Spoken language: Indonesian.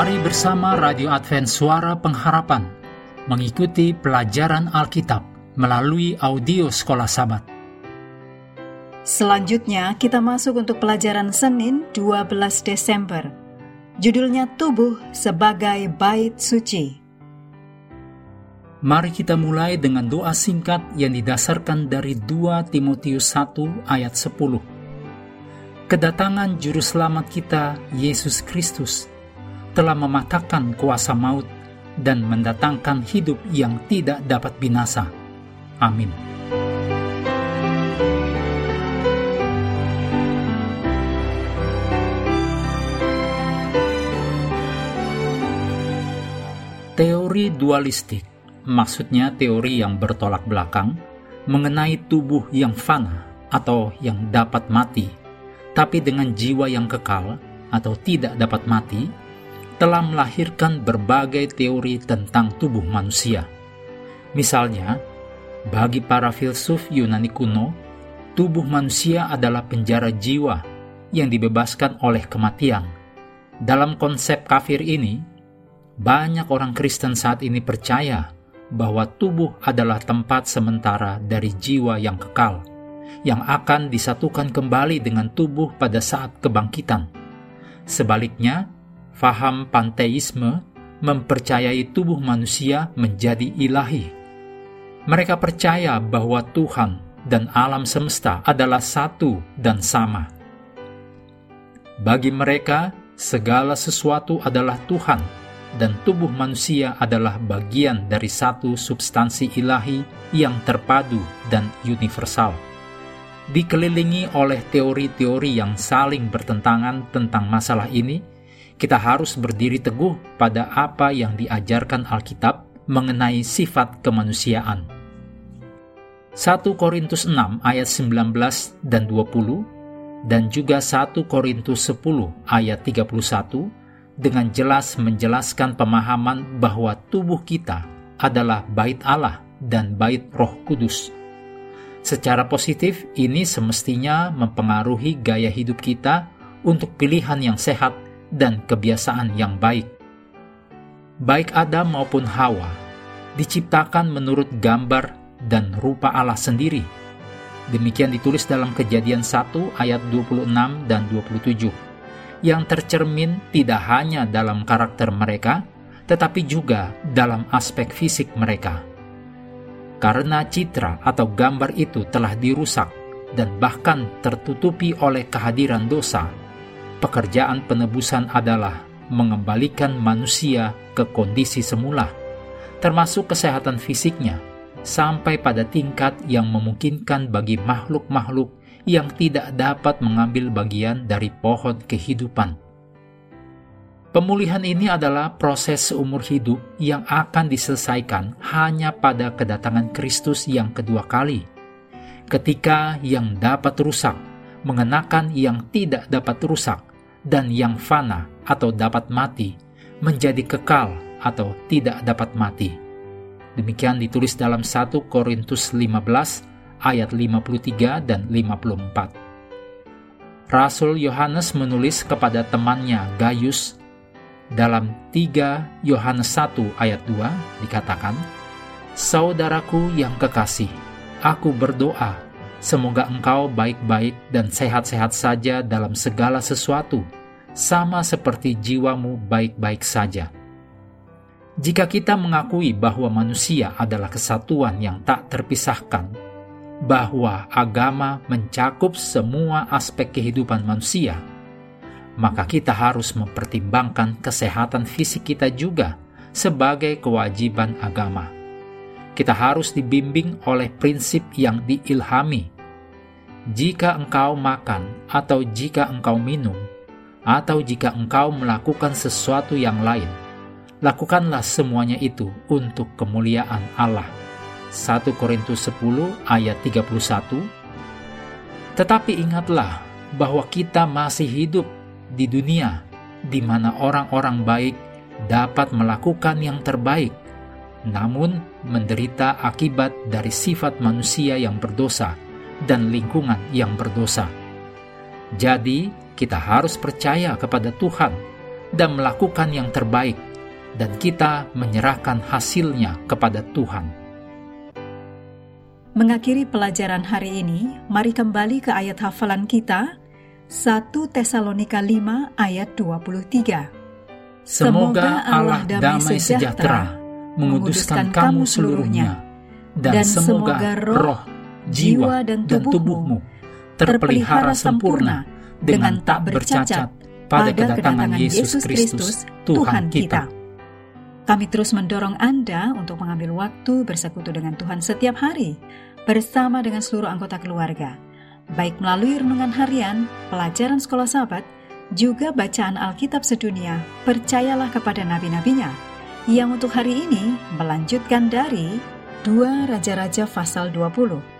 Mari bersama Radio Advent Suara Pengharapan mengikuti pelajaran Alkitab melalui audio Sekolah Sabat. Selanjutnya kita masuk untuk pelajaran Senin 12 Desember. Judulnya Tubuh sebagai Bait Suci. Mari kita mulai dengan doa singkat yang didasarkan dari 2 Timotius 1 ayat 10. Kedatangan Juru Selamat kita, Yesus Kristus, telah mematahkan kuasa maut dan mendatangkan hidup yang tidak dapat binasa. Amin. Teori dualistik, maksudnya teori yang bertolak belakang, mengenai tubuh yang fana atau yang dapat mati, tapi dengan jiwa yang kekal atau tidak dapat mati, telah melahirkan berbagai teori tentang tubuh manusia. Misalnya, bagi para filsuf Yunani kuno, tubuh manusia adalah penjara jiwa yang dibebaskan oleh kematian. Dalam konsep kafir ini, banyak orang Kristen saat ini percaya bahwa tubuh adalah tempat sementara dari jiwa yang kekal, yang akan disatukan kembali dengan tubuh pada saat kebangkitan. Sebaliknya, Faham panteisme mempercayai tubuh manusia menjadi ilahi. Mereka percaya bahwa Tuhan dan alam semesta adalah satu dan sama. Bagi mereka, segala sesuatu adalah Tuhan, dan tubuh manusia adalah bagian dari satu substansi ilahi yang terpadu dan universal. Dikelilingi oleh teori-teori yang saling bertentangan tentang masalah ini, kita harus berdiri teguh pada apa yang diajarkan Alkitab mengenai sifat kemanusiaan. 1 Korintus 6 ayat 19 dan 20 dan juga 1 Korintus 10 ayat 31 dengan jelas menjelaskan pemahaman bahwa tubuh kita adalah bait Allah dan bait Roh Kudus. Secara positif, ini semestinya mempengaruhi gaya hidup kita untuk pilihan yang sehat dan kebiasaan yang baik. Baik Adam maupun Hawa diciptakan menurut gambar dan rupa Allah sendiri. Demikian ditulis dalam Kejadian 1 ayat 26 dan 27 yang tercermin tidak hanya dalam karakter mereka, tetapi juga dalam aspek fisik mereka. Karena citra atau gambar itu telah dirusak dan bahkan tertutupi oleh kehadiran dosa, pekerjaan penebusan adalah mengembalikan manusia ke kondisi semula, termasuk kesehatan fisiknya, sampai pada tingkat yang memungkinkan bagi makhluk-makhluk yang tidak dapat mengambil bagian dari pohon kehidupan. Pemulihan ini adalah proses seumur hidup yang akan diselesaikan hanya pada kedatangan Kristus yang kedua kali, ketika yang dapat rusak mengenakan yang tidak dapat rusak dan yang fana atau dapat mati menjadi kekal atau tidak dapat mati. Demikian ditulis dalam 1 Korintus 15 ayat 53 dan 54. Rasul Yohanes menulis kepada temannya Gaius dalam 3 Yohanes 1 ayat 2 dikatakan, Saudaraku yang kekasih, aku berdoa Semoga engkau baik-baik dan sehat-sehat saja dalam segala sesuatu, sama seperti jiwamu baik-baik saja. Jika kita mengakui bahwa manusia adalah kesatuan yang tak terpisahkan, bahwa agama mencakup semua aspek kehidupan manusia, maka kita harus mempertimbangkan kesehatan fisik kita juga sebagai kewajiban agama kita harus dibimbing oleh prinsip yang diilhami. Jika engkau makan, atau jika engkau minum, atau jika engkau melakukan sesuatu yang lain, lakukanlah semuanya itu untuk kemuliaan Allah. 1 Korintus 10 ayat 31 Tetapi ingatlah bahwa kita masih hidup di dunia di mana orang-orang baik dapat melakukan yang terbaik namun menderita akibat dari sifat manusia yang berdosa dan lingkungan yang berdosa. Jadi, kita harus percaya kepada Tuhan dan melakukan yang terbaik, dan kita menyerahkan hasilnya kepada Tuhan. Mengakhiri pelajaran hari ini, mari kembali ke ayat hafalan kita, 1 Tesalonika 5 ayat 23. Semoga Allah damai sejahtera menguduskan kamu seluruhnya, dan semoga roh, jiwa, dan tubuhmu terpelihara sempurna dengan tak bercacat pada kedatangan Yesus Kristus, Tuhan kita. Kami terus mendorong Anda untuk mengambil waktu bersekutu dengan Tuhan setiap hari bersama dengan seluruh anggota keluarga, baik melalui renungan harian, pelajaran sekolah sahabat, juga bacaan Alkitab sedunia, percayalah kepada nabi-nabinya, yang untuk hari ini melanjutkan dari dua Raja-Raja pasal 20.